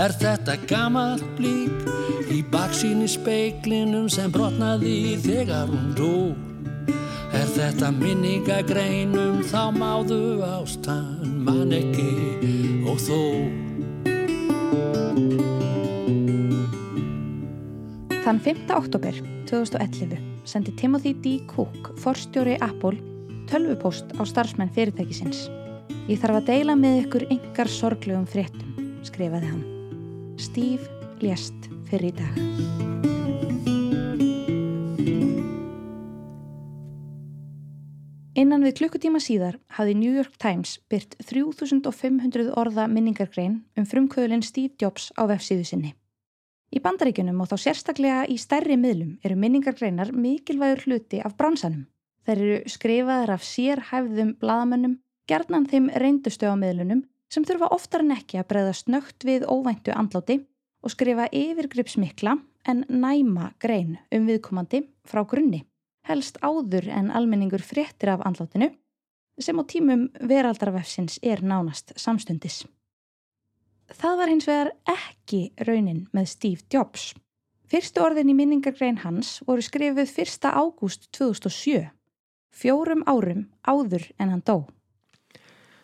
Er þetta gammal blík í baksíni speiklinum sem brotnaði þegar hún dó? Er þetta minningagreinum þá máðu ástan mann ekki og þó? Þann 5. oktober 2011 sendi Timothy D. Cook, forstjóri Apple, tölvupost á starfsmenn fyrirtækisins. Ég þarf að deila með ykkur yngar sorglegum fréttum, skrifaði hann. Steve lést fyrir í dag. Innan við klukkutíma síðar hafði New York Times byrt 3500 orða minningargrein um frumkvöðlinn Steve Jobs á vefsíðu sinni. Í bandaríkunum og þá sérstaklega í stærri miðlum eru minningargreinar mikilvægur hluti af bransanum. Þær eru skrifaðar af sérhæfðum bladamönnum, gerðnan þeim reyndustu á miðlunum sem þurfa oftar en ekki að breyða snögt við óvæntu andláti og skrifa yfirgripsmikla en næma grein um viðkomandi frá grunni, helst áður en almenningur fréttir af andlátinu sem á tímum veraldarvefsins er nánast samstundis. Það var hins vegar ekki raunin með Steve Jobs. Fyrstu orðin í minningargrein hans voru skrifuð 1. ágúst 2007, fjórum árum áður en hann dó.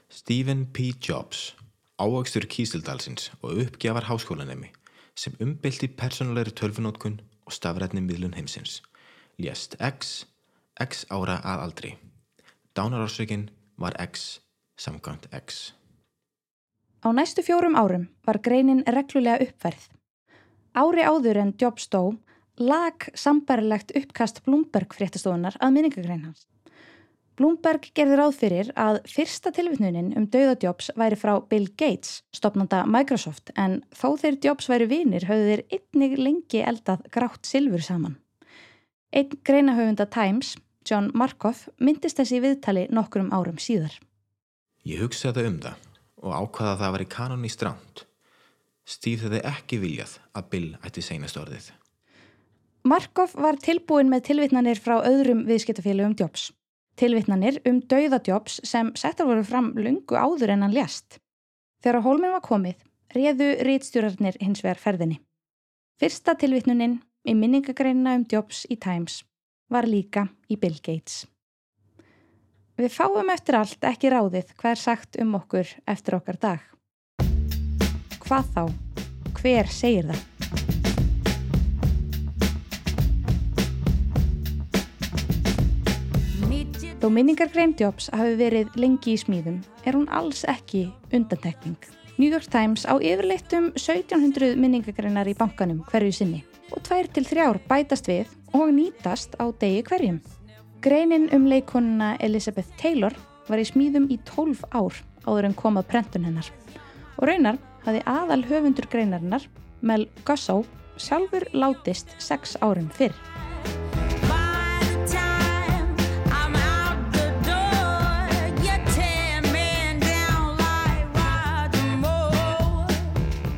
Stephen P. Jobs, ávöxtur Kísildalsins og uppgjafar háskólanemi sem umbylti personalegri tölfunótkun og stafrætni miðlun heimsins, lést X, X ára að aldri. Dánarársökin var X samkvæmt X. Á næstu fjórum árum var greinin reglulega uppverð. Ári áður en Jobs dó lag sambarilegt uppkast Bloomberg fréttastofunar að minningagrein hans. Bloomberg gerði ráð fyrir að fyrsta tilvittnunin um dauða Jobs væri frá Bill Gates, stopnanda Microsoft, en þó þeir Jobs væri vinir höfðu þeir einnig lengi eldað grátt silfur saman. Einn greinahöfunda Times, John Markoff, myndist þessi viðtali nokkrum árum síðar. Ég hugsaði um það og ákvaða að það var í kanon í stránt. Steve þeirði ekki viljað að Bill ætti seinast orðið. Markov var tilbúin með tilvittnanir frá öðrum viðskiptafélögum Jobs. Tilvittnanir um dauða Jobs sem settar voru fram lungu áður en hann lést. Þegar hólminn var komið, réðu rítstjórarnir hins vegar ferðinni. Fyrsta tilvittnunin í minningagreinina um Jobs í Times var líka í Bill Gates. Við fáum eftir allt ekki ráðið hvað er sagt um okkur eftir okkar dag. Hvað þá? Hver segir það? Þó minningar Greindjóps hafi verið lengi í smíðum er hún alls ekki undantekning. New York Times á yfirleittum 1700 minningagreinar í bankanum hverju sinni og tvær til þrjár bætast við og nýtast á degi hverjum. Greinin um leikonuna Elizabeth Taylor var í smíðum í 12 ár áður en komað prentun hennar og raunar hafi aðal höfundur greinarinnar, Mel Gussow, sjálfur látist 6 árum fyrr.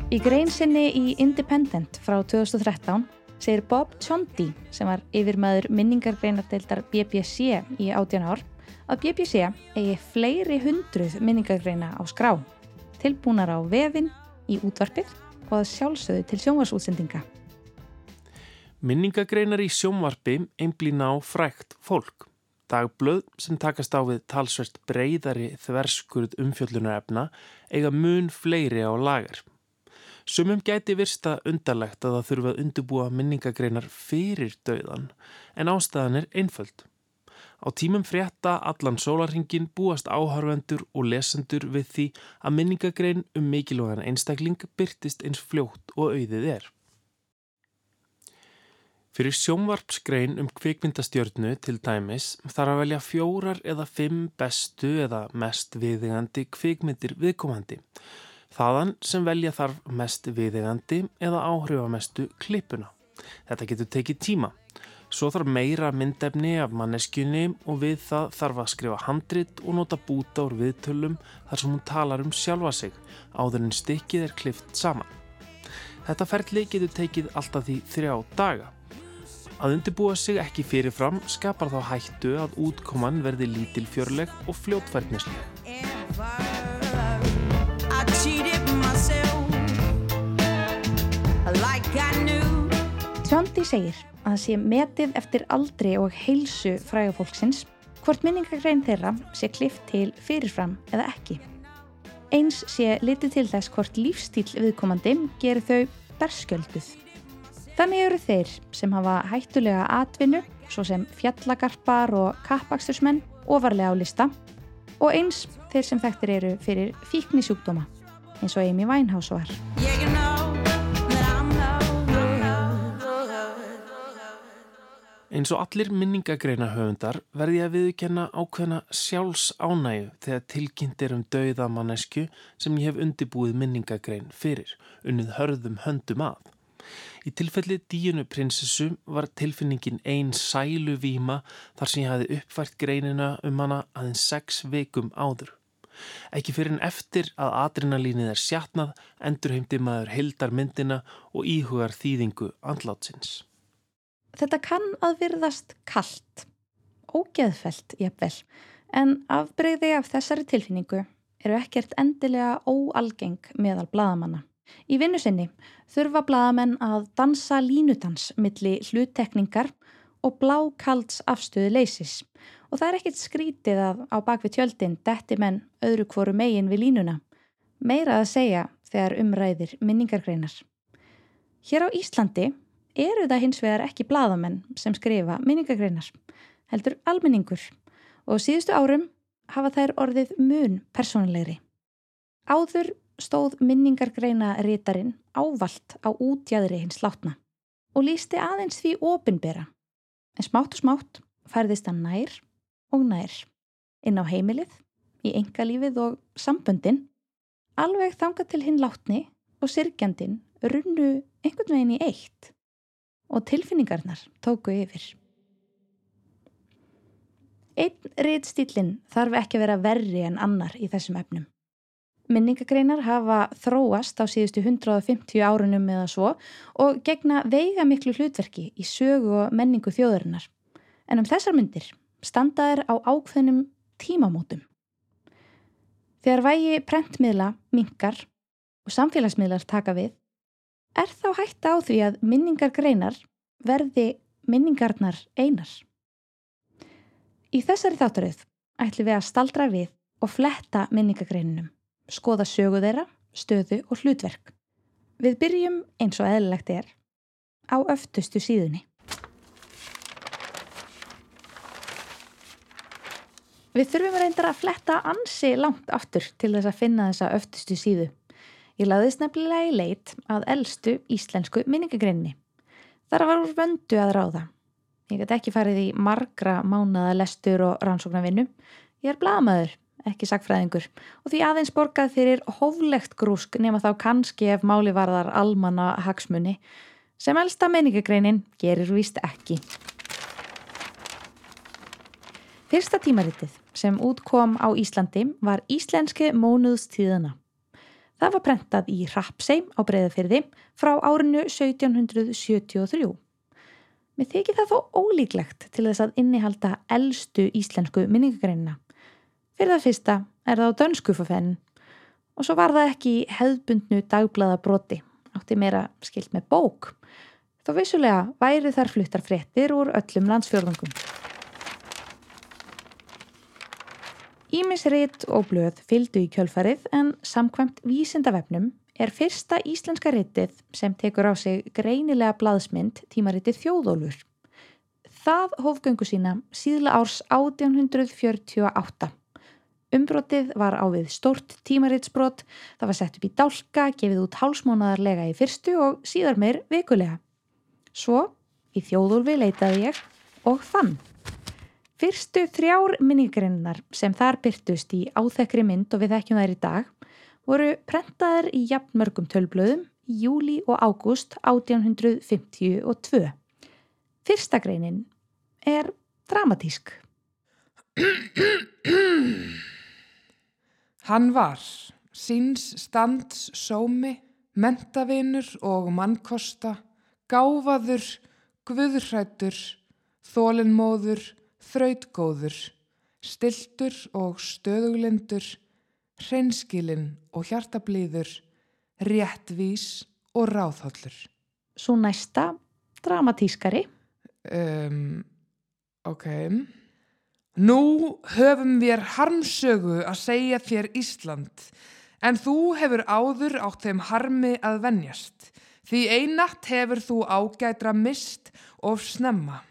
Í grein sinni í Independent frá 2013 segir Bob Chondi sem var yfirmaður minningargreinardeildar BBC í átján ár að BBC eigi fleiri hundruð minningargreina á skrá, tilbúnar á vefin, í útvarpið og að sjálfsögðu til sjónvarsútsendinga. Minningagreinar í sjónvarpi einblýna á frækt fólk. Dagblöð sem takast á við talsvert breyðari þverskurð umfjöllunarefna eiga mun fleiri á lagar. Sumum gæti virsta undarlegt að það þurfa að undubúa minningagreinar fyrir döðan en ástæðan er einföld. Á tímum frétta allan sólarhingin búast áhörvendur og lesendur við því að minningagrein um mikilvægan einstakling byrtist eins fljótt og auðið er. Fyrir sjónvarpsgrein um kvikmyndastjörnu til dæmis þarf að velja fjórar eða fimm bestu eða mest viðingandi kvikmyndir viðkomandi Þaðan sem velja þarf mest viðegandi eða áhrifamestu klippuna. Þetta getur tekið tíma. Svo þarf meira myndefni af manneskjunni og við það þarf að skrifa handrit og nota búta úr viðtölum þar sem hún talar um sjálfa sig áður en stykkið er klift saman. Þetta ferli getur tekið alltaf því þrjá daga. Að undirbúa sig ekki fyrirfram skapar þá hættu að útkoman verði lítil fjörleg og fljótfærnisleg. Tjóndi segir að það sé metið eftir aldri og heilsu frægafólksins hvort minningagrein þeirra sé klift til fyrirfram eða ekki. Eins sé litið til þess hvort lífstíl viðkomandi gerir þau berskjölduð. Þannig eru þeir sem hafa hættulega atvinnu, svo sem fjallagarpar og kappakstusmenn, ofarlega á lista og eins þeir sem þekktir eru fyrir fíknisjúkdóma, eins og Amy Winehouse var. Eins og allir minningagreina höfundar verði að viðkenna ákveðna sjálfs ánægu þegar tilkynnt er um dauða mannesku sem ég hef undibúið minningagrein fyrir, unnið hörðum höndum að. Í tilfelli díunu prinsessu var tilfinningin einn sælu víma þar sem ég hafi uppvært greinina um hana aðeins sex veikum áður. Ekki fyrir en eftir að adrenalínið er sjatnað endur heimdi maður heildar myndina og íhugar þýðingu andlátsins. Þetta kann að virðast kallt, ógeðfelt jafnvel, en afbreyði af þessari tilfinningu eru ekkert endilega óalgeng meðal bladamanna. Í vinnu sinni þurfa bladamenn að dansa línudans milli hluttekningar og blákalds afstöðu leysis og það er ekkert skrítið að á bakvið tjöldin detti menn öðru kvoru megin við línuna. Meira að segja þegar umræðir minningargreinar. Hér á Íslandi eru það hins vegar ekki bladamenn sem skrifa minningagreinar, heldur almenningur. Og síðustu árum hafa þær orðið mun persónulegri. Áður stóð minningargreina rítarin ávalt á útjæðri hins látna og lísti aðeins því opinbera, en smátt og smátt færðist hann nær og nær inn á heimilið, í engalífið og samböndin, alveg þanga til hinn látni og sirkjandin runnu einhvern veginn í eitt og tilfinningarnar tóku yfir. Einn rítstýlinn þarf ekki að vera verri en annar í þessum efnum. Minningagreinar hafa þróast á síðustu 150 árunum eða svo og gegna veiga miklu hlutverki í sögu og menningu þjóðurinnar. En um þessar myndir standaðir á ákveðnum tímamótum. Þegar vægi prentmiðla minkar og samfélagsmiðlar taka við, er þá hægt á því að minningar greinar verði minningarnar einar. Í þessari þáttaröð ætlum við að staldra við og fletta minningagreinunum, skoða sögu þeirra, stöðu og hlutverk. Við byrjum eins og eðlilegt er á öftustu síðunni. Við þurfum reyndar að fletta ansi langt aftur til þess að finna þessa öftustu síðu. Ég laðist nefnilega í leit að eldstu íslensku minningagreininni. Þar var úr vöndu að ráða. Ég get ekki farið í margra mánaða lestur og rannsóknarvinnu. Ég er blamöður, ekki sagfræðingur og því aðeins borgað fyrir hóflegt grúsk nema þá kannski ef máli varðar almanna hagsmunni sem elsta minningagreinin gerir víst ekki. Fyrsta tímaritið sem útkom á Íslandi var Íslenski mónuðstíðana Það var prentað í Rappsheim á breyðafyrði frá árinu 1773. Mér þykir það þó ólíklegt til þess að innihalda eldstu íslensku minningagreinina. Fyrir það fyrsta er það á dönskufafenn og svo var það ekki hefðbundnu dagblaða broti, átti meira skilt með bók. Þó vissulega væri þar fluttar fréttir úr öllum landsfjörðungum. Ímisrit og blöð fyldu í kjölfarið en samkvæmt vísindavefnum er fyrsta íslenska ritið sem tekur á sig greinilega blaðsmynd tímaritið Þjóðólfur. Það hófgöngu sína síðla árs 1848. Umbrotið var á við stórt tímaritsbrot, það var sett upp í dálka, gefið út hálsmónadarlega í fyrstu og síðar meir vikulega. Svo í Þjóðólfi leitaði ég og þann. Fyrstu þrjár minningrinnar sem þar byrtust í áþekri mynd og við þekkjum þær í dag voru prentaðar í jafnmörgum tölblöðum í júli og ágúst 1852. Fyrsta greinin er dramatísk. Hann var síns stands sómi, mentavinur og mannkosta, gáfaður, guðrættur, þólinnmóður, þrautgóður, stiltur og stöðuglindur, hreinskilinn og hjartablíður, réttvís og ráðhóllur. Svo næsta dramatískari. Um, ok. Nú höfum við harmsögu að segja þér Ísland, en þú hefur áður átt þeim harmi að venjast. Því einatt hefur þú ágætra mist og snemma.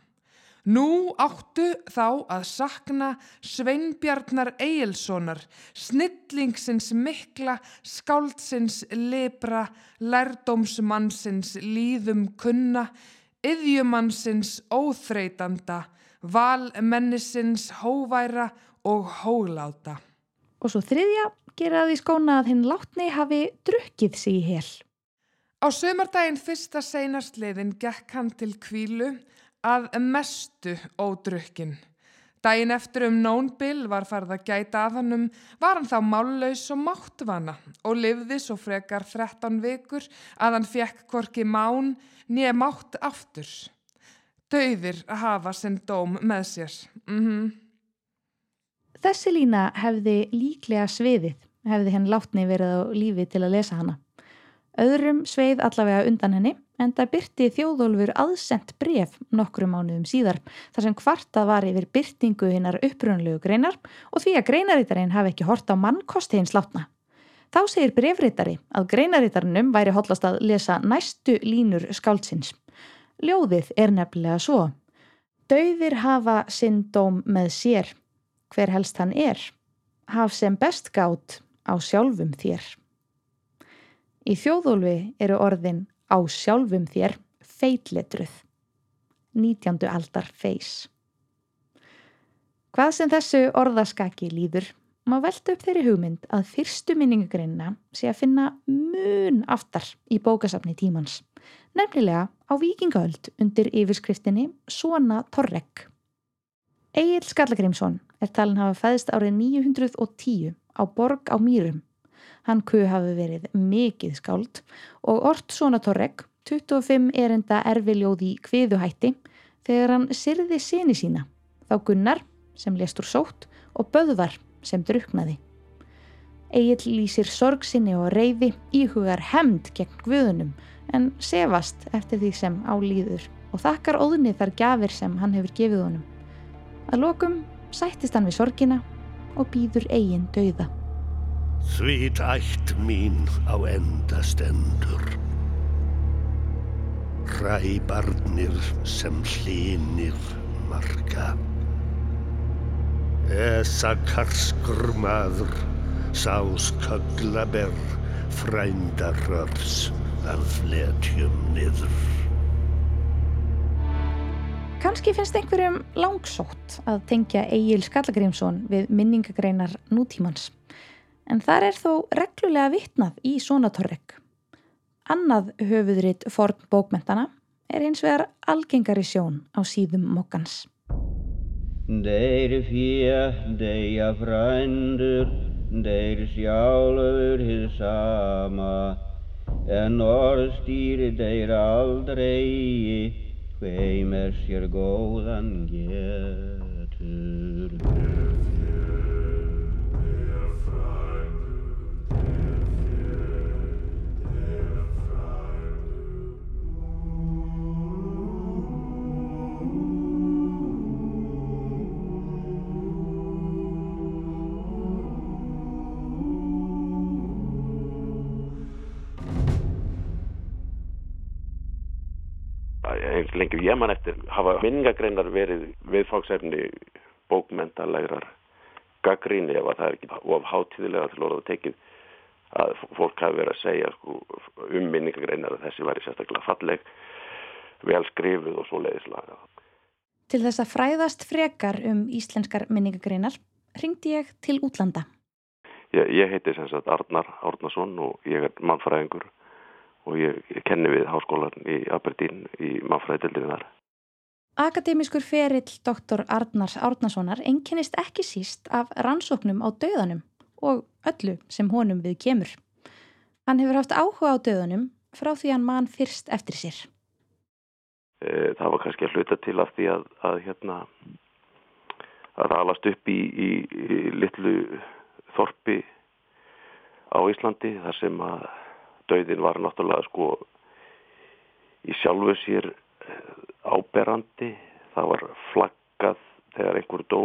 Nú áttu þá að sakna Sveinbjarnar Egilsonar, snillingsins mikla, skáldsins libra, lærdómsmannsins líðum kunna, yðjumannsins óþreytanda, valmennisins hóværa og hóláta. Og svo þriðja gera því skóna að hinn látni hafi drukkið sig í hel. Á sömardaginn fyrsta seinastliðin gekk hann til kvílu að mestu ódrukkin. Dæin eftir um nónbil var farið að gæta að hannum, var hann þá mállaus og máttvana og livði svo frekar 13 vikur að hann fekk korki mán nýja mátt aftur. Dauðir að hafa sinn dóm með sér. Mm -hmm. Þessi lína hefði líklega sviðið, hefði henn látni verið á lífi til að lesa hana. Öðrum sveið allavega undan henni en það byrti þjóðólfur aðsent bref nokkrum mánuðum síðar þar sem hvartað var yfir byrtingu hinnar upprunlegu greinar og því að greinarítarinn hafi ekki hort á mannkosti hins látna. Þá segir brefritari að greinarítarinum væri hotlast að lesa næstu línur skáldsins. Ljóðið er nefnilega svo. Dauðir hafa sinn dóm með sér. Hver helst hann er? Haf sem best gátt á sjálfum þér. Í þjóðólfi eru orðin á sjálfum þér feitletruð. 19. aldar feis. Hvað sem þessu orðaskaki líður má velta upp þeirri hugmynd að fyrstu minningagreinina sé að finna mun aftar í bókasafni tímans, nefnilega á vikingaöld undir yfirskriftinni Svona Torrek. Egil Skallagrimsson er talin hafa fæðist árið 910 á Borg á Mýrum. Hann kuð hafi verið mikið skáld og Ort Svona Torrek, 25 erinda erfiljóði í kviðuhætti þegar hann syrði síni sína, þá Gunnar sem lestur sótt og Böðvar sem druknaði. Egil lýsir sorg sinni og reyði íhugar hemd gegn guðunum en sefast eftir því sem álýður og þakkar óðni þar gafir sem hann hefur gefið honum. Að lokum sættist hann við sorgina og býður eigin dauða. Svít ætt mín á endastendur. Ræbarnir sem hlínir marga. Esa karskur maður, sás köglaber, frændarörs af fletjum niður. Kanski finnst einhverjum langsótt að tengja Egil Skallagrimsson við minningagreinar nútímans. En þar er þó reglulega vitnað í svona torrek. Annað höfuðritt forn bókmentana er hins vegar algengari sjón á síðum mokkans. Þeir fjö, þeir frændur, þeir sjálfur hið sama, en orðstýri þeir aldrei, hveim er sér góðan getur. Eins lengi ég man eftir hafa minningagreinar verið viðfáksefni bókmentalegrar gaggríni ef að það er ekki of hátíðilega til orða tekið að fólk hafi verið að segja sko, um minningagreinar að þessi væri sérstaklega falleg vel skrifuð og svo leiðislaga. Til þess að fræðast frekar um íslenskar minningagreinar ringdi ég til útlanda. Ég, ég heiti sem sagt Arnar Árnason og ég er mannfræðingur og ég, ég kenni við háskólan í Aberdeen í mannfræðildinu þar. Akademískur ferill doktor Arnars Árnasonar enginnist ekki síst af rannsóknum á döðanum og öllu sem honum við kemur. Hann hefur haft áhuga á döðanum frá því hann mann fyrst eftir sér. E, það var kannski að hluta til af því að, að hérna að alast upp í, í, í litlu þorpi á Íslandi þar sem að döðin var náttúrulega sko í sjálfu sér áberandi, það var flaggað þegar einhver dó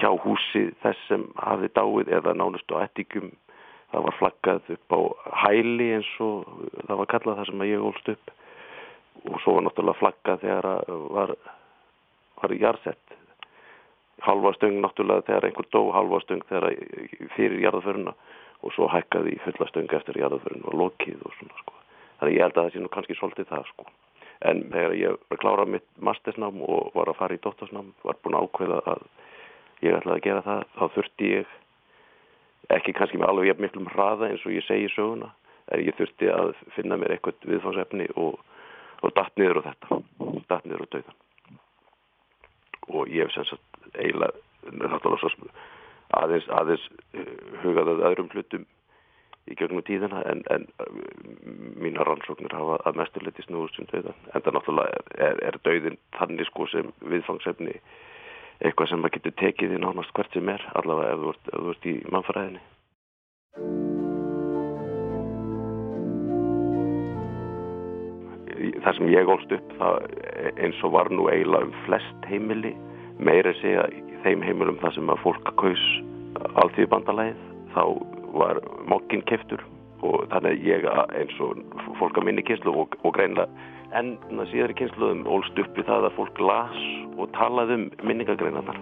hjá húsi þess sem hafði dáið eða nánustu ættingum það var flaggað upp á hæli eins og það var kallað það sem ég ólst upp. Og svo var náttúrulega flaggað þegar var, var jarðsett. Halva stöng náttúrulega þegar einhver dó halva stöng þegar fyrir jarðaföruna og svo hækkaði í fulla stöng eftir jarðaföruna og lokið og svona sko. Þannig ég held að það sé nú kannski svolítið það sko. En þegar ég var klárað mitt mastersnám og var að fara í dóttorsnám var búin að ákveða að ég ætlaði að gera það þá þurfti ég ekki kannski með alveg miklum hraða eins og ég segi söguna en ég þurfti að finna mér eitthvað viðfáðsefni og, og datt niður á þetta datt niður á dauðan og ég hef sem sagt eiginlega aðeins, aðeins hugaðað öðrum hlutum í gegnum tíðina en, en mína rannsóknir hafa að mesturleiti snúðust sem döðan en það náttúrulega er, er döðin þannig sko sem viðfangsefni eitthvað sem maður getur tekið í nánast hvert sem er allavega ef þú ert, í mannfræðinni. Það sem ég ólst upp það eins og var nú eiginlega um flest heimili meira segja þeim heimilum það sem að fólk kaus alltíð bandalæðið þá var mokkin keftur og þannig ég eins og fólk að minni kynslu og, og greinlega en síðar í kynsluðum ólst upp í það að fólk las og talaði um minningagreinarnar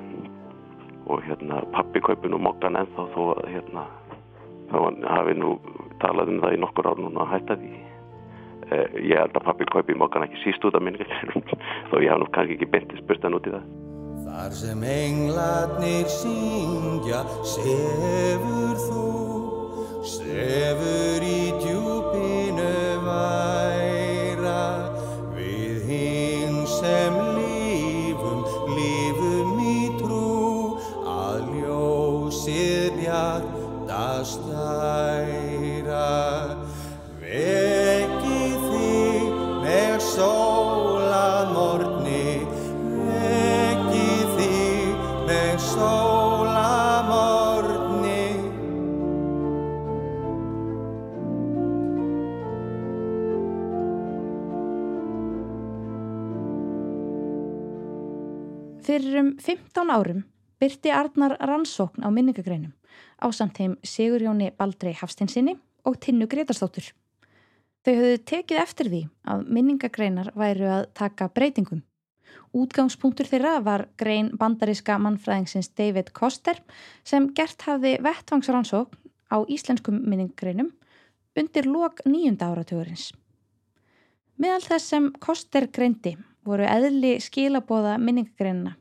og hérna pappi kaupin og mokkan ennþá þó að hérna þá hafi nú talað um það í nokkur ár núna að hætta því. Eh, ég held að pappi kaupi mokkan ekki síst út af minningagreinarnar þó ég hafa nú kannski ekki bentið spustan út í það Þar sem englarnir syngja sefur þú Sefur í djúpinu væra Fyrir um 15 árum byrti Arnar rannsókn á minningagreinum á samt þeim Sigurjóni Baldrei Hafstinsinni og Tinnu Gretarstóttur. Þau höfðu tekið eftir því að minningagreinar væru að taka breytingum. Útgangspunktur þeirra var grein bandaríska mannfræðingsins David Koster sem gert hafði vettvangsrannsókn á íslenskum minningagreinum undir lok nýjunda áratugurins. Meðal þess sem Koster greindi voru eðli skilabóða minningagreinina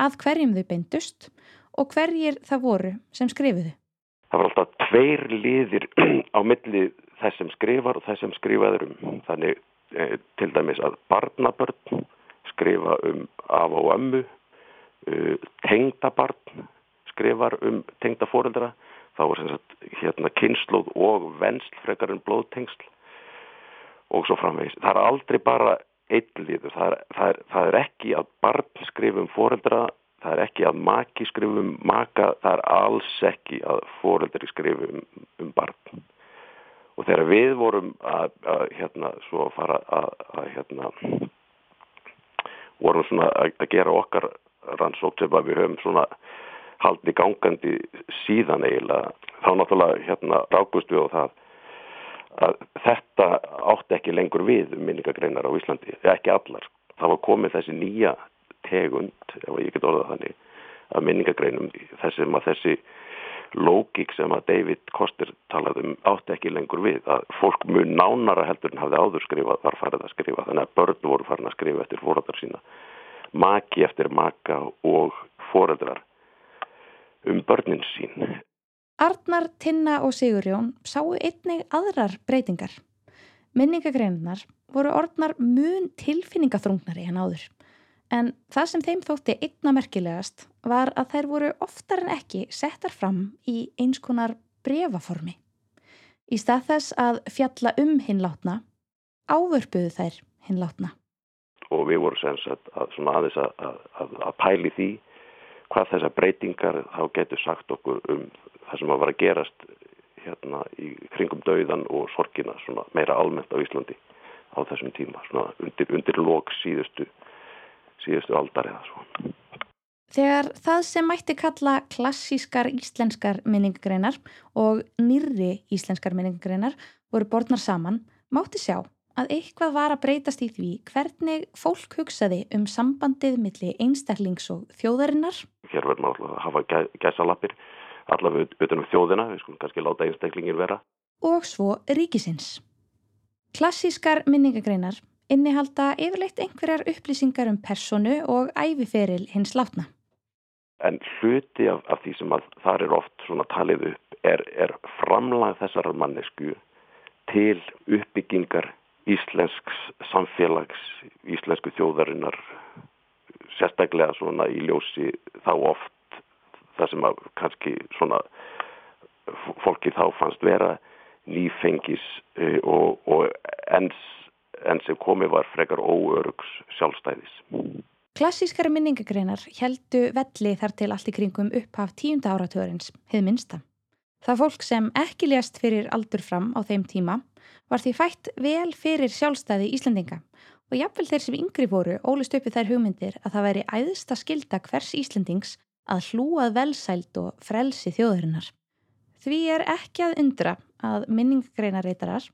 að hverjum þau beindust og hverjir það voru sem skrifuðu. Það var alltaf tveir liðir á milli þess sem skrifar og þess sem skrifaður um. Þannig eh, til dæmis að barnabörn skrifa um af og ömmu, uh, tengdabarn skrifar um tengdafóreldra, þá var sagt hérna kynnslóð og vennsl frekar en blóðtengsl og svo framvegis. Það er aldrei bara einn liður, það það það er ekki að barn skrifum fóreldra, það er ekki að maki skrifum maka, það er alls ekki að fóreldri skrifum um, barn. Og þegar við vorum að, að hérna, svo að fara að, að hérna, vorum svona að, að gera okkar rannsókt sem að við höfum svona haldni gangandi síðan eiginlega, þá náttúrulega hérna rákust við á það að þetta átti ekki lengur við um minningagreinar á Íslandi, ekki allar. Það var komið þessi nýja tegund, ef ég get orðað þannig, að minningagreinum þessum að þessi lógík sem að David Koster talaði um átti ekki lengur við að fólk mjög nánara heldur en hafði áður skrifað var farið að skrifa þannig að börn voru farin að skrifa eftir fóreldrar sína maki eftir maka og fóreldrar um börnin sín Arnar, Tinna og Sigurjón sáu einnig aðrar breytingar. Minningagreinar voru orðnar mun tilfinningaþrungnari en áður. En það sem þeim þótti einna merkilegast var að þær voru oftar en ekki settar fram í eins konar brefaformi. Í stað þess að fjalla um hinlátna, ávörpuðu þær hinlátna. Og við vorum sem sagt að, aðeins að, að, að pæli því hvað þessar breytingar þá getur sagt okkur um það sem að var að gerast hérna í kringum dauðan og sorgina svona meira almennt á Íslandi. á þessum tíma, svona undir, undir lok síðustu, síðustu aldar eða svo. Þegar það sem mætti kalla klassískar íslenskar minningagreinar og nýrri íslenskar minningagreinar voru borðnar saman, mátti sjá að eitthvað var að breytast í því hvernig fólk hugsaði um sambandið milli einstaklings og þjóðarinnar. Hér verður maður að hafa gæ, gæsalappir allavega utan um þjóðina, við skulum kannski láta einstaklingin vera. Og svo ríkisins. Klassískar minningagreinar innihalda yfirleitt einhverjar upplýsingar um personu og æfiferil hins látna. En hluti af, af því sem að þar er oft talið upp er, er framlag þessar mannesku til uppbyggingar íslensks samfélags, íslensku þjóðarinnar, sérstaklega svona í ljósi þá oft það sem að kannski svona fólki þá fannst vera nýfengis uh, og, og enn sem komi var frekar óörugs sjálfstæðis. Klassískari minningagreinar heldu velli þar til allt í kringum upphaf tíunda áratörins, hefð minsta. Það fólk sem ekki lést fyrir aldur fram á þeim tíma var því fætt vel fyrir sjálfstæði Íslandinga og jafnvel þeir sem yngri voru ólist uppi þær hugmyndir að það væri æðsta skilda hvers Íslandings að hlúað velsælt og frelsi þjóðurinnar. Því er ekki að undra að minningagreinarreitarar,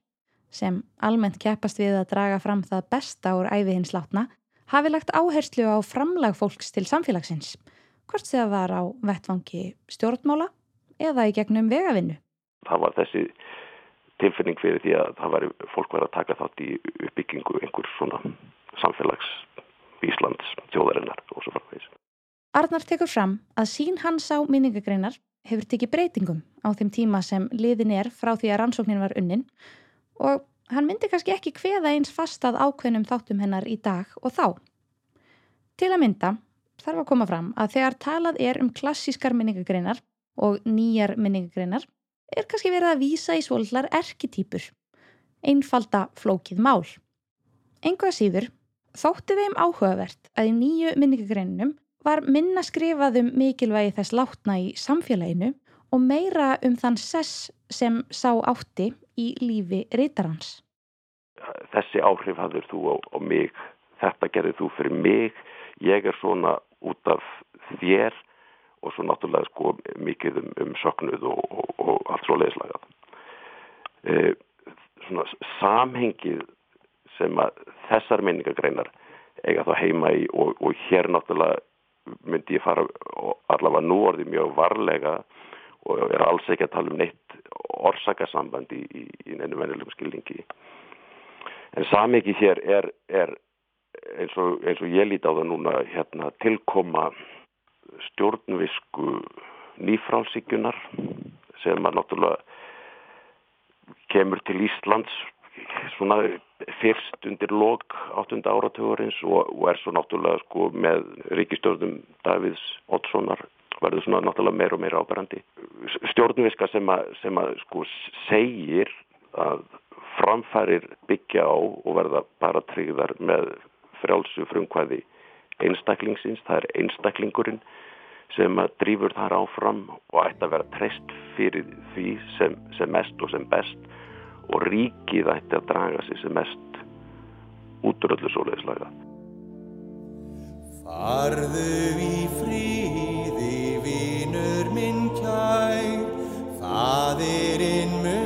sem almennt keppast við að draga fram það besta úr æfi hins látna, hafi lagt áherslu á framlag fólks til samfélagsins, hvort það var á vettvangi stjórnmála eða í gegnum vegavinnu. Það var þessi tilfinning fyrir því að það væri fólk verið að taka þátt í uppbyggingu einhver svona samfélags Íslands, þjóðarinnar og svo framvegis. Arnar tekur fram að sín hans á minningagreinar hefur tekið breytingum á þeim tíma sem liðin er frá því að rannsóknin var unnin og hann myndi kannski ekki hveða eins fastað ákveðnum þáttum hennar í dag og þá. Til að mynda þarf að koma fram að þegar talað er um klassískar minningagreinar og nýjar minningagreinar er kannski verið að vísa í svolítlar erketýpur, einfalda flókið mál. Engu að síður þótti þeim áhugavert að í nýju minningagreinunum var minna skrifað um mikilvægi þess látna í samfélaginu og meira um þann sess sem sá átti í lífi reytarhans. Þessi áhrif hafður þú á, á mig, þetta gerðið þú fyrir mig, ég er svona út af þér og svo náttúrulega sko mikið um, um söknuð og, og, og allt svo leiðslagað. E, svona samhengið sem að þessar minningagreinar eiga þá heima í og, og hér náttúrulega myndi ég fara allavega nú orðið mjög varlega og er alls ekki að tala um neitt orsakasamband í, í, neinu vennilegum skilningi. En samhengið hér er, er eins, og, eins og ég líti á það núna hérna, tilkoma stjórnvisku nýfrálsíkunar sem að náttúrulega kemur til Íslands svona fyrst undir lok 8. áratugurins og, og er svo náttúrulega sko með ríkistjórnum Davids Oddssonar verður svona náttúrulega meira og meira áberandi. Stjórnviska sem að, sem að sko segir að framfærir byggja á og verða bara tryggðar með frjálsu frumkvæði einstaklingsins, það er einstaklingurinn sem að drýfur þar áfram og ætti að vera treyst fyrir því sem, sem mest og sem best og ríkið ætti að draga sig sem mest út úr öllu svoleiðislaga. Farðu í fríði, vinur minn kær, fadirinn mun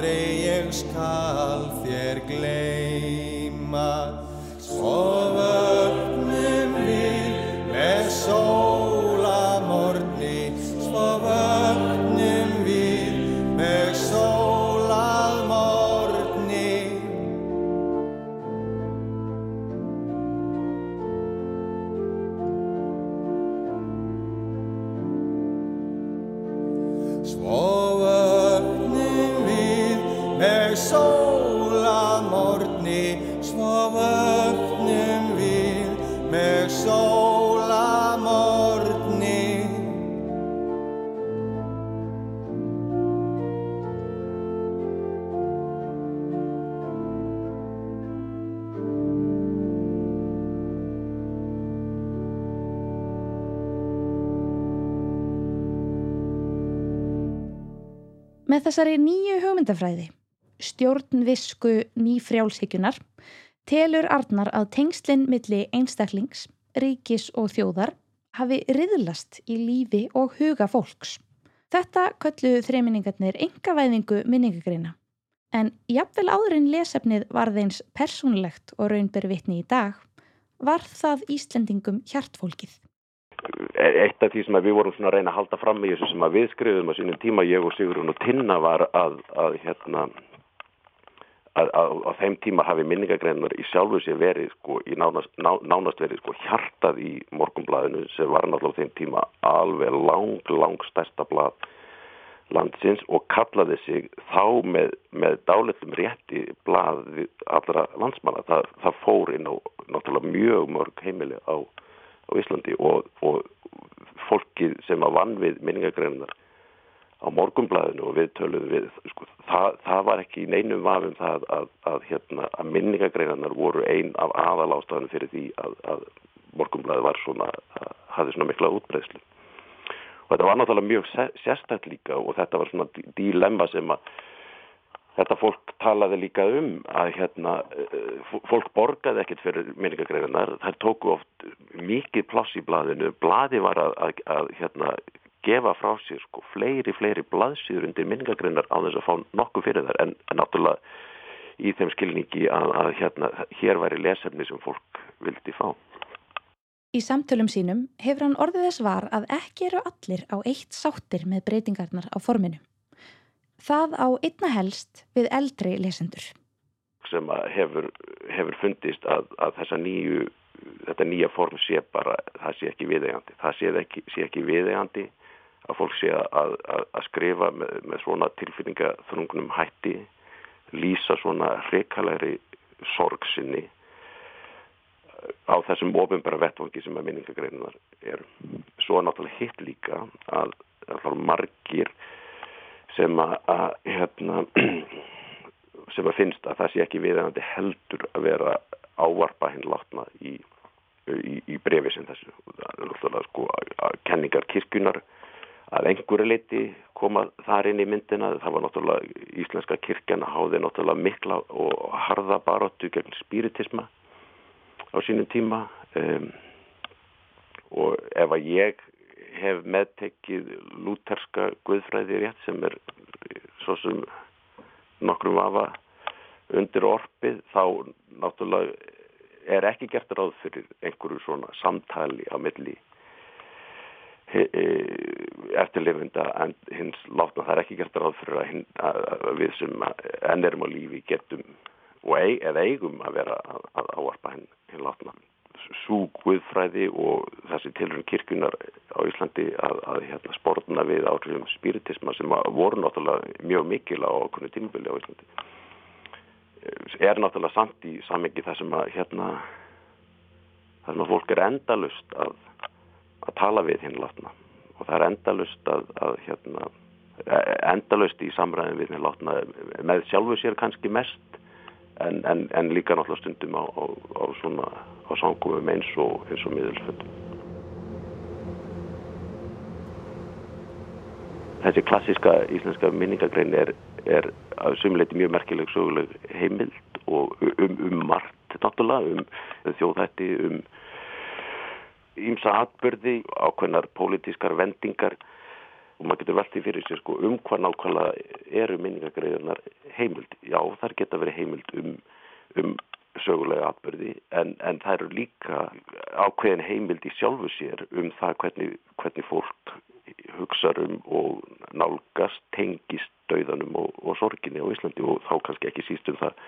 aldrei ég skal þér gleima, Með þessari nýju hugmyndafræði, stjórnvisku nýfrjálshygjunar, telur Arnar að tengslinn milli einstaklings, ríkis og þjóðar hafi riðlast í lífi og huga fólks. Þetta kölluðu þreiminningarnir engavæðingu minningagreina. En jafnvel áður en lesefnið var þeins persónlegt og raunber vitni í dag, var það Íslendingum hjartfólkið. Eitt af því sem við vorum að reyna að halda fram í þessu sem við skrifum á sínum tíma, ég og Sigurinn og Tinna var að, að hérna að á þeim tíma hafi minningagreinar í sjálfu sér verið sko, í nánast, ná, nánast verið sko hjartað í morgumblæðinu sem var náttúrulega á þeim tíma alveg lang, lang stærsta blað landsins og kallaði sig þá með, með dálitlum rétti blað allra landsmanna. Það, það fór inn á náttúrulega mjög mörg heimili á, á Íslandi og, og fólkið sem að vann við minningagreinar á morgumblæðinu og við töluðum við, sko, það, það var ekki í neinum vafum það að, að, hérna, að minningagreinanar voru ein af aðalástafanum fyrir því að, að morgumblæði var svona, hafði svona mikla útbreyslu. Og þetta var náttúrulega mjög sérstætt líka og þetta var svona dílemma sem að þetta fólk talaði líka um að hérna, fólk borgaði ekkert fyrir minningagreinanar, þær tóku oft mikið pláss í blaðinu, blaði var að, að hérna, gefa frá sér sko fleiri, fleiri blaðsýður undir minningagreinar á þess að fá nokkuð fyrir en, en náttúrulega í þeim skilningi að, að hérna, hér væri lesefni sem fólk vildi fá. Í samtölum sínum hefur hann orðið þess var að ekki eru allir á eitt sáttir með breytingarnar á forminu. Það á einna helst við eldri lesendur. Sem hefur, hefur fundist að, að nýju, þetta nýja form sé bara, það sé ekki viðegandi. Það sé ekki, sé ekki viðegandi að fólk sé að, að, að skrifa með, með svona tilfinningaþrungunum hætti, lýsa svona hreikalegri sorgsinni á þessum ofinbæra vettvangi sem að minningagreinunar eru. Svo er náttúrulega hitt líka að er margir sem að, að hérna, sem að finnst að það sé ekki viðænandi heldur að vera ávarpa hinn látna í, í, í brefi sem þessu. Sko að kenningar kirkunar að einhverju leiti koma þar inn í myndina. Það var náttúrulega íslenska kirkjana háði náttúrulega mikla og harða baróttu gegn spiritisma á sínum tíma um, og ef að ég hef meðtekið lúterska guðfræði rétt sem er svo sem nokkrum vafa undir orpið þá náttúrulega er ekki gert ráð fyrir einhverju svona samtali á milli eftirlifunda en hins látna það er ekki gert ráð fyrir að, að, að við sem enn erum á lífi getum og eig, eigum að vera að, að áarpa henn, henn látna svo guðfræði og þessi tilrönd kirkunar á Íslandi að, að hérna, sportna við áhrifum spiritisma sem voru náttúrulega mjög mikil á okkurnu tímubili á Íslandi. Er náttúrulega samt í samengi það sem að hérna það sem að fólk er endalust að, að tala við hinn látna. Og það er endalust að, að hérna endalust í samræðin við hinn látna með sjálfu sér kannski mest en, en, en líka náttúrulega stundum á, á, á svona á sangumum eins og og miðelsföndum. Þessi klassiska íslenska minningagrein er, er að sumleiti mjög merkileg söguleg heimild og um, um margt náttúrulega, um þjóðhætti, um ímsa atbyrði, ákveðnar pólitískar vendingar og maður getur veltið fyrir sér sko um hvað nákvæmlega eru minningagreiðunar heimild. Já, þar geta verið heimild um, um sögulega atbyrði en, en það eru líka ákveðin heimild í sjálfu sér um það hvernig, hvernig fólk hugsa um og nálgast, tengist dauðanum og, og sorginni á Íslandi og þá kannski ekki síst um það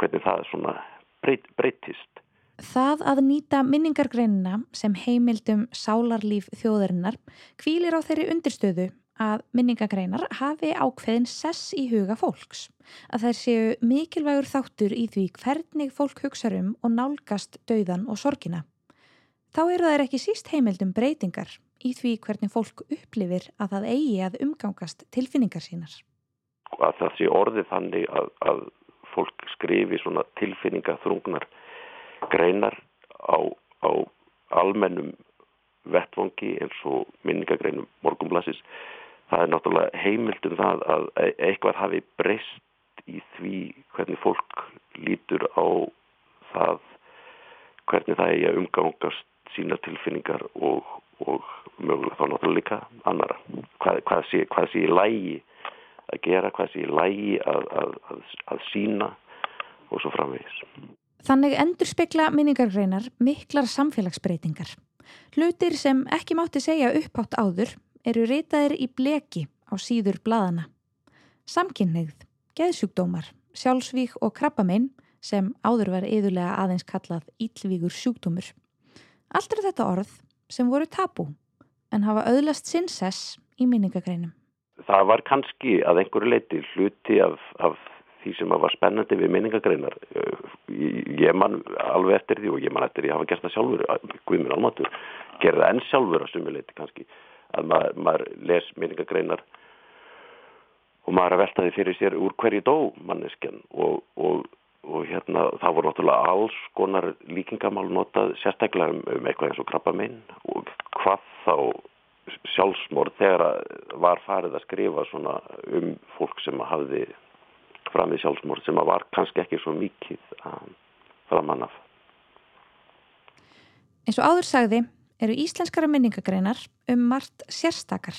hvernig það breyt, breytist. Það að nýta minningargreinina sem heimildum sálarlíf þjóðarinnar kvílir á þeirri undirstöðu að minningagreinar hafi ákveðin sess í huga fólks. Að þær séu mikilvægur þáttur í því hvernig fólk hugsa um og nálgast dauðan og sorgina. Þá eru þær ekki síst heimildum breytingar í því hvernig fólk upplifir að það eigi að umgangast tilfinningar sínar. Að það sé orðið þannig að, að fólk skrifi svona tilfinningaþrungnar greinar á, á almennum vettvangi eins og minningagreinum morgumblassis það er náttúrulega heimildum það að e- eitthvað hafi breyst í því hvernig fólk lítur á það hvernig það er að umgangast sína tilfinningar og, og mögulega þá náttúrulega líka annara hvað, hvað, sé, hvað sé í lægi að gera, hvað sé í lægi að, að, að, að sína og svo framvegis Þannig endur spekla minningargreinar miklar samfélagsbreytingar. Hlutir sem ekki mátti segja upphátt áður eru reytaðir í bleki á síður bladana. Samkynneigð, geðsjúkdómar, sjálfsvík og krabbamein sem áður var yðurlega aðeins kallað íllvíkur sjúkdómur. Allt er þetta orð sem voru tabú en hafa auðlast sinnsess í minningagreinum. Það var kannski að einhverju leiti hluti af, af því sem var spennandi við minningagreinar ég man alveg eftir því og ég man eftir því að hafa gert það sjálfur Guðminn Almatur gerði það enn sjálfur að sumuleiti kannski að maður, maður les minningagreinar og maður að velta því fyrir sér úr hverju dó manneskjan og, og, og hérna það voru náttúrulega alls konar líkingamál notað sérstaklega um, um eitthvað eins og krabba minn og hvað þá sjálfsmórð þegar var farið að skrifa svona um fólk sem hafði fram í sjálfsmórð sem var kannski ekki svo mikið framann af. Eins og áður sagði eru íslenskara minningagreinar um margt sérstakar.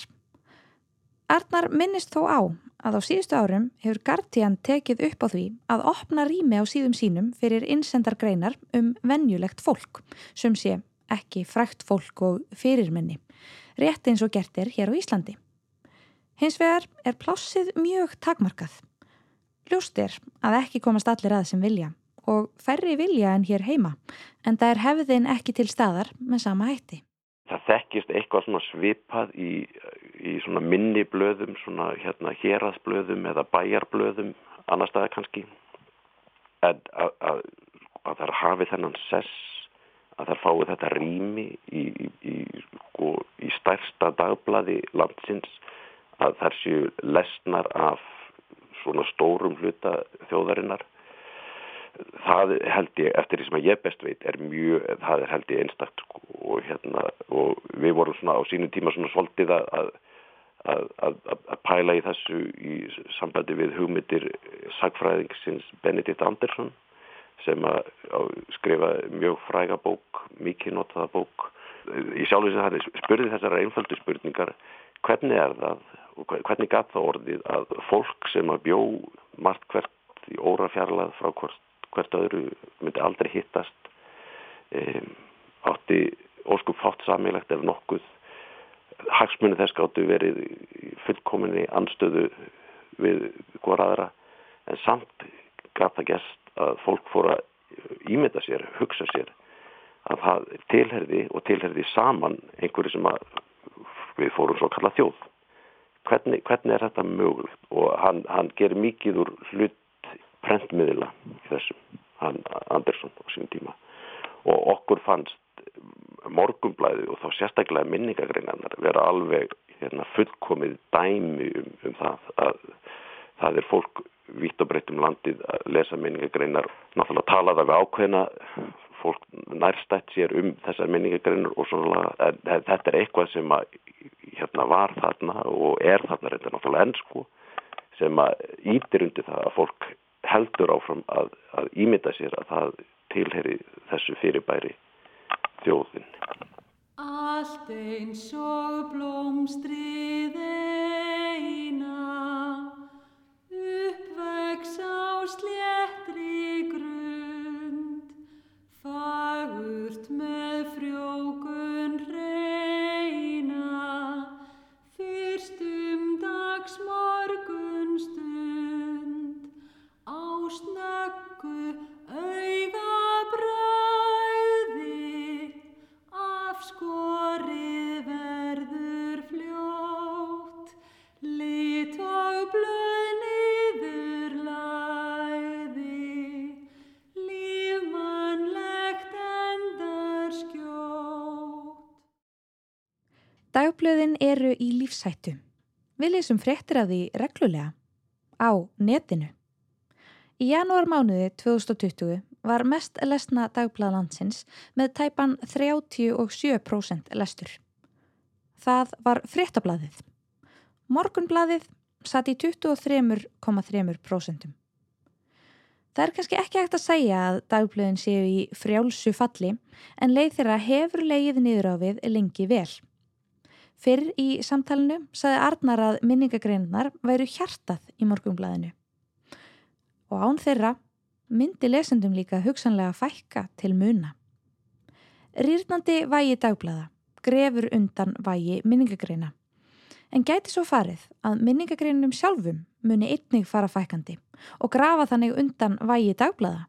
Arnar minnist þó á að á síðustu árum hefur Guardian tekið upp á því að opna rými á síðum sínum fyrir insendargreinar um venjulegt fólk sem sé ekki frækt fólk og fyrirmenni, rétt eins og gert er hér á Íslandi. Hins vegar er plássið mjög takmarkað. Ljóst er að ekki komast allir að sem vilja og færri vilja en hér heima en það er hefðin ekki til staðar með sama hætti. Það þekkist eitthvað svona svipað í, í svona minni blöðum, svona hérna héraðsblöðum eða bæjarblöðum, annar staði kannski. En að, að, að það hafi þennan sess, að það fái þetta rými í, í, sko, í stærsta dagblaði landsins, að það séu lesnar af svona stórum hluta þjóðarinnar. Það held ég, eftir því sem ég best veit er mjög, það er held ég einstakt sko, og hérna, og við vorum svona á sínum tíma svona svolítið að að, að, að pæla í þessu í sambandi við hugmyndir sagfræðingsins Benedikt Andersson sem að skrifa mjög fræga bók, mikið notaða bók. Í sjálf þess að það spurði þessara einföldu spurningar hvernig er það hvernig gæt það orðið að fólk sem að bjó margt hvert í óra fjarlað frá hvort hvert öðru myndi aldrei hittast um, átti óskup fátt samilegt ef nokkuð hagsmunni þess gáttu verið fullkominni anstöðu við hver aðra. En samt gaf það gæst að fólk fór að ímynda sér, hugsa sér að það tilherði og tilherði saman einhverju sem að við fórum svo kalla þjóð hvernig, hvernig er þetta mögulegt? Og hann, hann gerir mikið úr hlut prentmiðla í þessum, hann Andersson á sínum tíma. Og okkur fannst morgumblæði og þá sérstaklega minningagreinarnar vera alveg hérna, fullkomið dæmi um, um það að það er fólk vitt og breytt um landið að lesa minningagreinar náttúrulega tala það við ákveðina fólk nærstætt sér um þessar minningagreinar og svona þetta er eitthvað sem að hérna var þarna og er þarna reynda náttúrulega ennsku sem að ítir undir það að fólk heldur áfram að, að ímynda sér að það tilheri þessu fyrirbæri þjóðin. Allt eins og blómstrið eina uppvegs á sléttri grund Dagblöðin eru í lífshættu. Við lesum fréttir af því reglulega á netinu. Í janúar mánuði 2020 var mest lesna dagblæð landsins með tæpan 37% lestur. Það var fréttablaðið. Morgunbladið satt í 23,3%. Það er kannski ekki hægt að segja að dagblöðin séu í frjálsu falli en leið þeirra hefur leið niður á við lengi vel. Fyrr í samtalenu saði Arnar að minningagreinar væru hjartað í morgunblæðinu. Og án þeirra myndi lesendum líka hugsanlega fækka til muna. Rýrnandi vægi dagblæða grefur undan vægi minningagreina. En gæti svo farið að minningagreinum sjálfum muni einnig fara fækandi og grafa þannig undan vægi dagblæða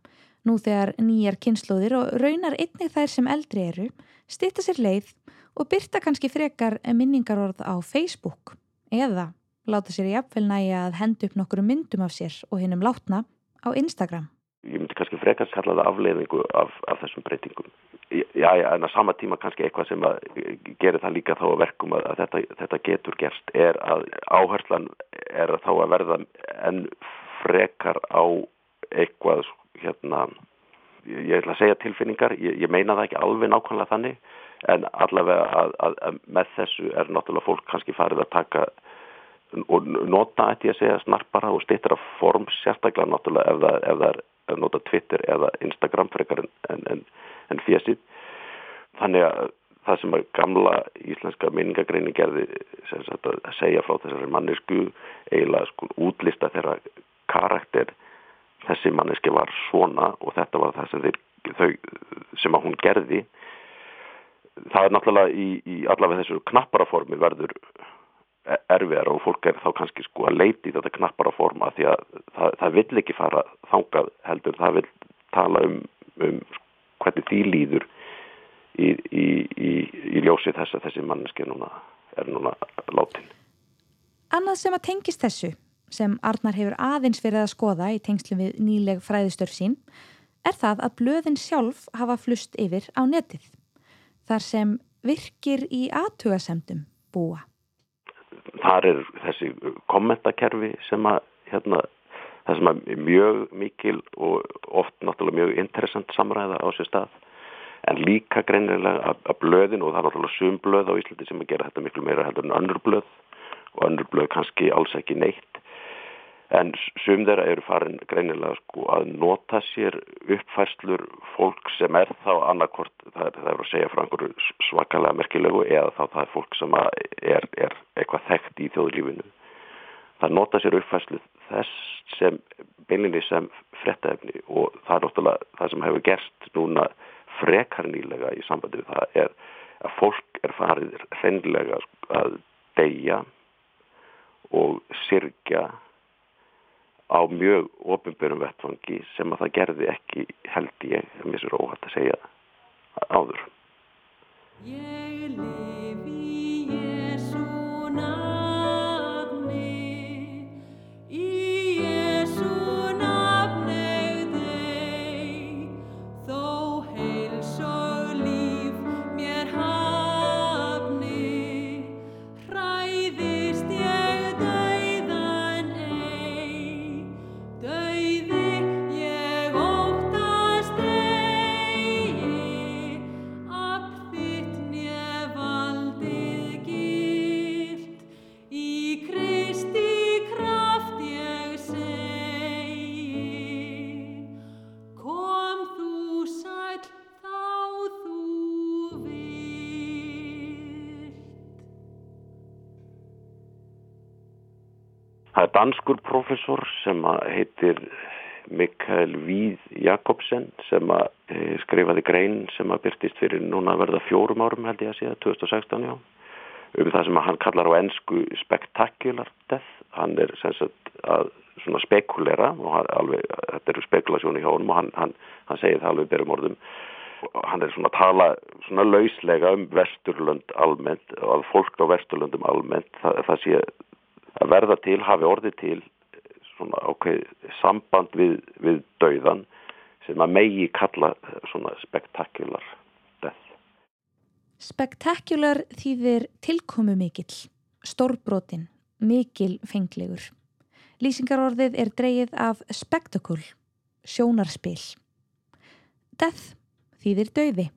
nú þegar nýjar kynnslóðir og raunar einnig þær sem eldri eru stýtta sér leið og byrta kannski frekar minningarorð á Facebook eða láta sér í apvel næja að henda upp nokkru myndum af sér og hinnum látna á Instagram. Ég myndi kannski frekar kalla það afleiðingu af, af þessum breytingum. Já, já, en á sama tíma kannski eitthvað sem að gerir það líka þá að verkum að, að þetta, þetta getur gerst er að áherslan er að þá að verða en frekar á eitthvað hérna, ég ætla að segja tilfinningar, ég, ég meina það ekki alveg nákvæmlega þannig en allavega að, að, að með þessu er náttúrulega fólk kannski farið að taka og nota ætti ég að segja snarpara og stittra form sérstaklega náttúrulega ef það, ef það er að nota Twitter eða Instagram frekar en, en, en, en fjesið þannig að það sem að gamla íslenska minningagreinin gerði sagt, að segja frá þessari mannesku eiginlega sko útlista þeirra karakter þessi manneski var svona og þetta var það sem, þeir, þau, sem að hún gerði það er náttúrulega í, í allavega þessu knappara formi verður erfiðar og fólk er þá kannski sko að leiti í þetta knappara forma því að það, það vill ekki fara þangað heldur, það vill tala um, um hvernig því líður í, í, í, ljósi þess að þessi manneski núna, er núna látin. Annað sem að tengist þessu, sem Arnar hefur aðeins verið að skoða í tengslu við nýleg fræðistörf sín, er það að blöðin sjálf hafa flust yfir á netið, þar sem virkir í aðtugasemdum búa? Þar er þessi kommentakerfi sem að hérna, það sem er mjög mikil og oft náttúrulega mjög interessant samræða á sér stað. En líka greinilega að blöðin og það er náttúrulega sum blöð á Íslandi sem að gera þetta miklu meira heldur en önnur blöð og önnur blöð kannski alls ekki neitt en sum þeirra eru farin greinilega sko að nota sér uppfæslur fólk sem er þá annarkort, það er, það er að segja frá einhverju svakalega merkilegu eða þá það er fólk sem er, er eitthvað þekkt í þjóðlífinu. Það nota sér uppfæslu þess sem beilinni sem frettæfni og það er náttúrulega það sem hefur gerst núna frekar nýlega í sambandi við það er að fólk er farið hreinlega að deyja og sirkja á mjög ofinbjörnum vettfangi sem að það gerði ekki held ég, ef mér sér óhætt að segja áður. Ég lifi Það er danskur professor sem heitir Mikael Víð Jakobsen sem e, skrifaði grein sem að byrtist fyrir núna að verða fjórum árum held ég að segja, 2016 já. Um það sem hann kallar á ennsku spectacular death. Hann er sem sagt að spekulera og hann, alveg, þetta eru spekulasjónu hjá honum og hann, hann, hann segir það alveg byrjum orðum. Hann er svona að tala svona lauslega um vesturlönd almennt og að fólk á vesturlöndum almennt það, það sé að verða til, hafi orðið til svona ákveð samband við, við dauðan sem að megi kalla svona spektakular death. Spektakular þýðir tilkomu mikill, stórbrotin, mikil fenglegur. Lýsingarorðið er dreyið af spektakul, sjónarspil. Death þýðir dauði.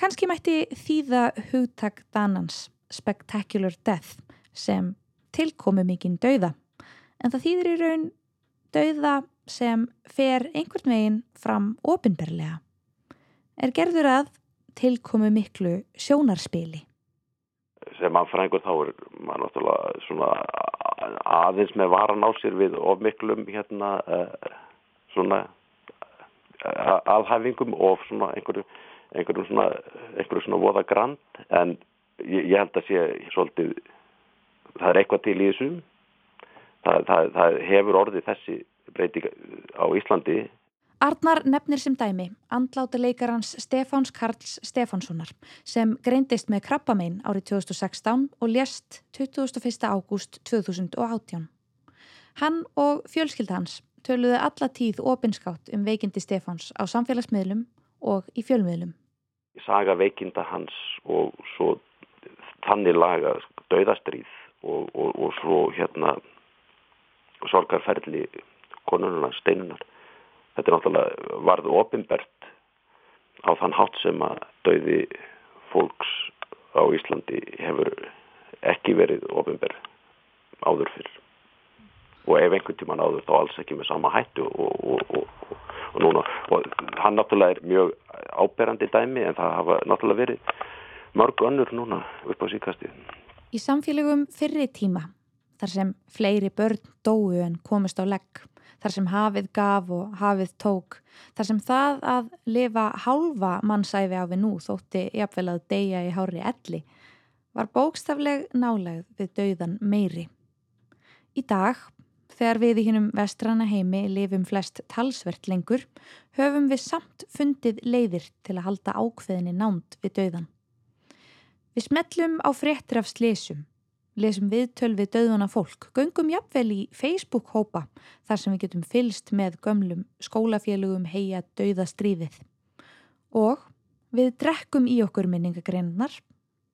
Kanski mætti þýða hugtak danans, spectacular death, sem tilkomu mikinn dauða en það þýðir í raun dauða sem fer einhvern veginn fram opinberlega. Er gerður að tilkomu miklu sjónarspili. sem mannfræðingur þá er maður náttúrulega svona aðeins með varan á sér við of miklum hérna uh, svona uh, aðhæfingum og svona einhverju einhverjum svona, einhverju svona voða grand en ég, ég held að sé svolítið það er eitthvað til í þessum það, það, það hefur orðið þessi breyting á Íslandi Arnar nefnir sem dæmi andláta leikarans Stefáns Karls Stefánssonar sem greindist með krabbamein árið 2016 og lést 21. ágúst 2018. Hann og fjölskylda hans töluði alla tíð opinskátt um veikindi Stefáns á samfélagsmiðlum og í fjölmiðlum. saga veikinda hans og svo þannig laga dauðastríð og, og, og svo hérna sorgarferðli konununa steinunar þetta er náttúrulega varð ofinbert á þann hátt sem að dauði fólks á Íslandi hefur ekki verið ofinber áður fyrr. Og ef einhvern tíman áður þá alls ekki með sama hættu og, og, og, og núna. Og hann náttúrulega er mjög áberandi dæmi en það hafa náttúrulega verið mörg önnur núna upp á síkasti Í samfélögum fyrri tíma, þar sem fleiri börn dóu en komist á legg, þar sem hafið gaf og hafið tók, þar sem það að lifa hálfa mannsæfi á við nú þótti jafnvel að deyja í hári elli, var bókstafleg nálegð við dauðan meiri. Í dag, þegar við í hinnum vestrana heimi lifum flest talsvert lengur, höfum við samt fundið leiðir til að halda ákveðinni nánd við dauðan. Við smellum á fréttir af slesum, lesum viðtöl við döðuna fólk, göngum jafnvel í Facebook-hópa þar sem við getum fylst með gömlum skólafélugum heia döðastríðið. Og við drekkum í okkur minningagreinar,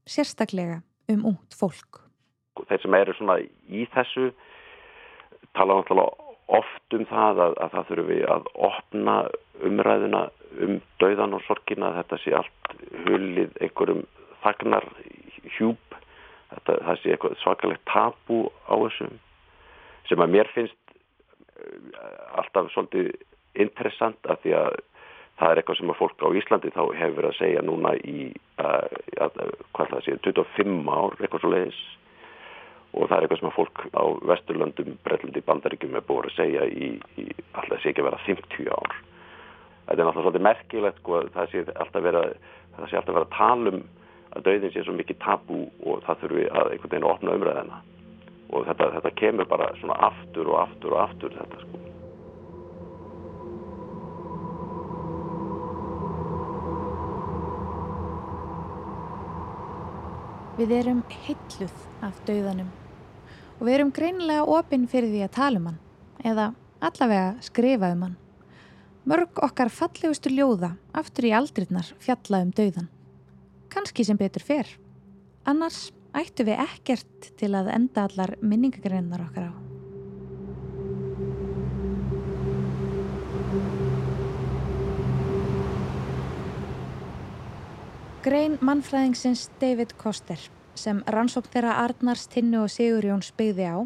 sérstaklega um ungt fólk. þeir sem eru svona í þessu tala náttúrulega oft um það að, að það þurfum við að opna umræðuna um dauðan og sorgina þetta sé allt hulið einhverjum þagnar hjúp. Þetta, það sé eitthvað svakalegt tabu á þessum sem að mér finnst eh, alltaf svolítið interessant að því að það er eitthvað sem að fólk á Íslandi þá hefur verið að segja núna í uh, að, hvað það sé, 25 ár eitthvað svo leiðis og það er eitthvað sem að fólk á Vesturlöndum, Brellandi, Bandaríkjum er búið að segja í, í alltaf sé ekki að vera 50 ár. Þetta er náttúrulega svolítið merkilegt sko, það sé alltaf vera það sé alltaf vera að tala um að dauðin sé svo mikið tabú og það þurfi að einhvern veginn opna umræðina og þetta, þetta kemur bara svona aftur og aftur og aftur þetta sko Við erum heilluð af dauðanum og við erum greinilega opinn fyrir því að tala um hann eða allavega skrifa um hann. Mörg okkar fallegustu ljóða aftur í aldrinnar fjalla um dauðan. Kanski sem betur fer. Annars ættu við ekkert til að enda allar minningagreinar okkar á. Grein mannfræðingsins David Koster sem rannsókn þeirra Arnars, Tinnu og Sigur Jóns byggði á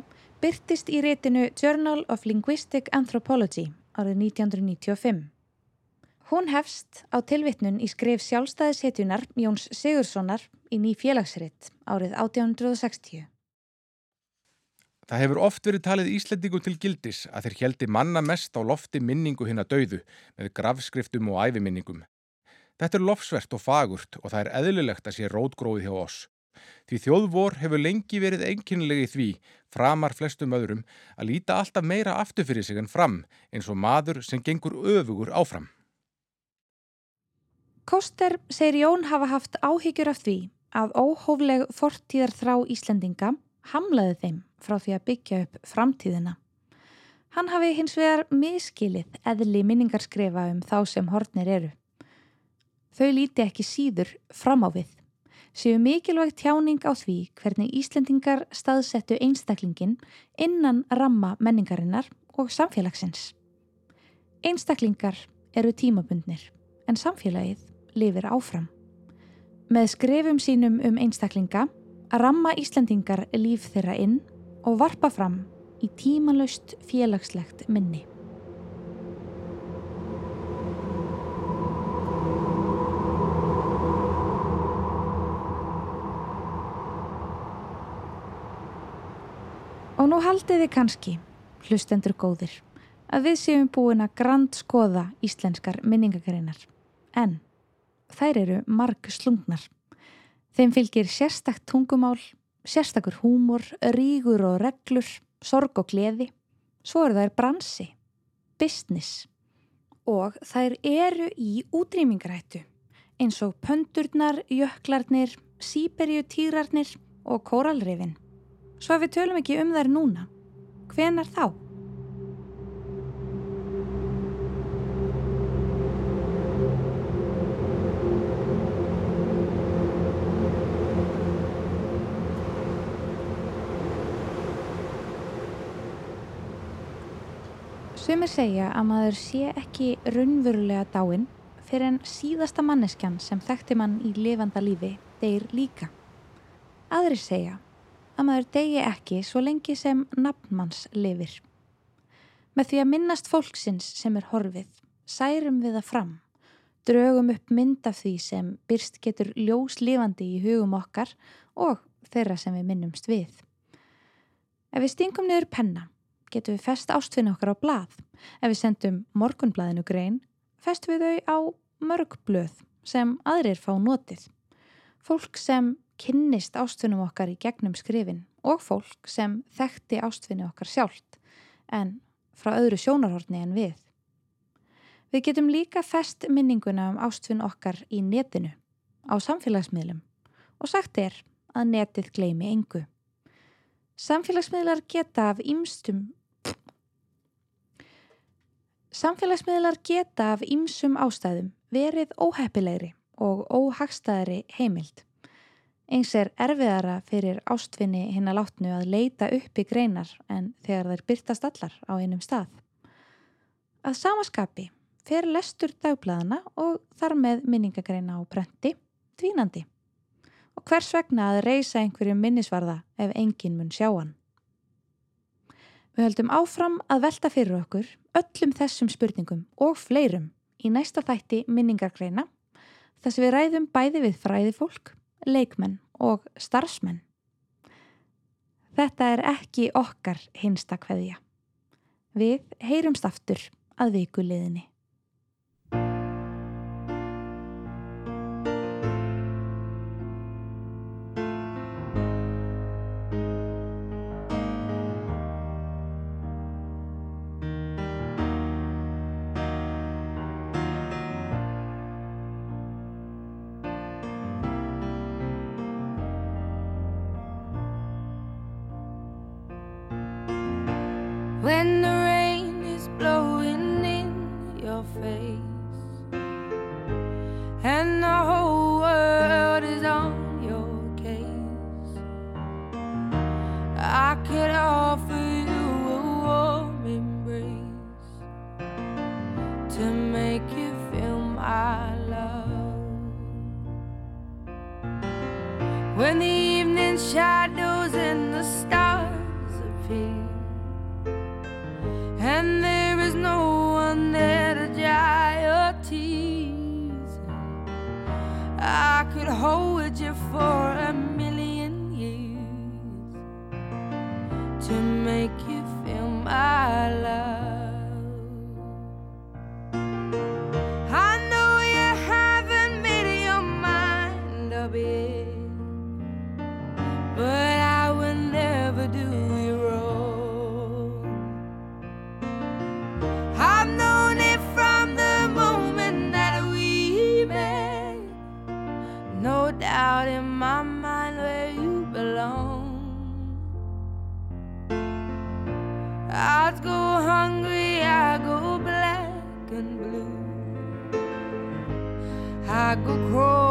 byrtist í rétinu Journal of Linguistic Anthropology árið 1995. Hún hefst á tilvitnun í skrif sjálfstæðishetjunar Jóns Sigurssonar í ný félagsritt árið 1860. Það hefur oft verið talið Íslendingum til gildis að þeir heldi manna mest á lofti minningu hinn að dauðu með grafskriftum og æfiminningum. Þetta er lofsvert og fagurt og það er eðlilegt að sé rótgróið hjá oss. Því þjóðvor hefur lengi verið einkynlegi því, framar flestum öðrum, að líta alltaf meira aftur fyrir sig en fram, eins og maður sem gengur öfugur áfram. Koster segir Jón hafa haft áhyggjur af því að óhófleg fortíðar þrá Íslendinga hamlaði þeim frá því að byggja upp framtíðina. Hann hafi hins vegar miskilið eðli minningarskrefa um þá sem hortnir eru. Þau líti ekki síður fram á við, séu mikilvægt tjáning á því hvernig Íslendingar staðsettu einstaklingin innan ramma menningarinnar og samfélagsins. Einstaklingar eru tímabundnir en samfélagið lifir áfram. Með skrifum sínum um einstaklinga ramma Íslendingar líf þeirra inn og varpa fram í tímalust félagslegt minni. Og nú haldið þið kannski, hlustendur góðir, að við séum búin að grand skoða íslenskar minningagreinar. En þær eru marg slungnar. Þeim fylgir sérstakt tungumál, sérstakur húmor, rígur og reglur, sorg og gleði. Svo eru þær bransi, business og þær eru í útrýmingarættu eins og pöndurnar, jöklarnir, síberjutýrarnir og kóralrifin. Svo að við tölum ekki um þær núna. Hvenar þá? Sumir segja að maður sé ekki raunverulega dáinn fyrir en síðasta manneskjan sem þekkti mann í lifanda lífi deyr líka. Aðri segja að maður degi ekki svo lengi sem nafnmanns lifir. Með því að minnast fólksins sem er horfið, særum við það fram, draugum upp mynd af því sem byrst getur ljóslifandi í hugum okkar og þeirra sem við minnumst við. Ef við stingum niður penna, getum við fest ástfinni okkar á blað. Ef við sendum morgunblaðinu grein, festum við þau á mörg blöð sem aðrir fá notið. Fólk sem kynnist ástfinnum okkar í gegnum skrifin og fólk sem þekkti ástfinni okkar sjálft en frá öðru sjónarhortni en við. Við getum líka fest minninguna um ástfinn okkar í netinu, á samfélagsmiðlum og sagt er að netið gleimi engu. Samfélagsmiðlar geta af ýmstum Samfélagsmiðlar geta af ýmsum ástæðum verið óheppilegri og óhagstæðari heimild. Eins er erfiðara fyrir ástfinni hinn að látnu að leita upp í greinar en þegar þær byrtast allar á einum stað. Að samaskapi fer lestur dagbladana og þar með minningagreina á brenti, dvínandi. Og hvers vegna að reysa einhverju minnisvarða ef enginn mun sjá hann? Við höldum áfram að velta fyrir okkur öllum þessum spurningum og fleirum í næsta þætti minningargreina þess að við ræðum bæði við fræðifólk, leikmenn og starfsmenn. Þetta er ekki okkar hinsta kveðja. Við heyrumst aftur að viku and there is no one there to dry your tears. I could hold you for a million years to make I go crawling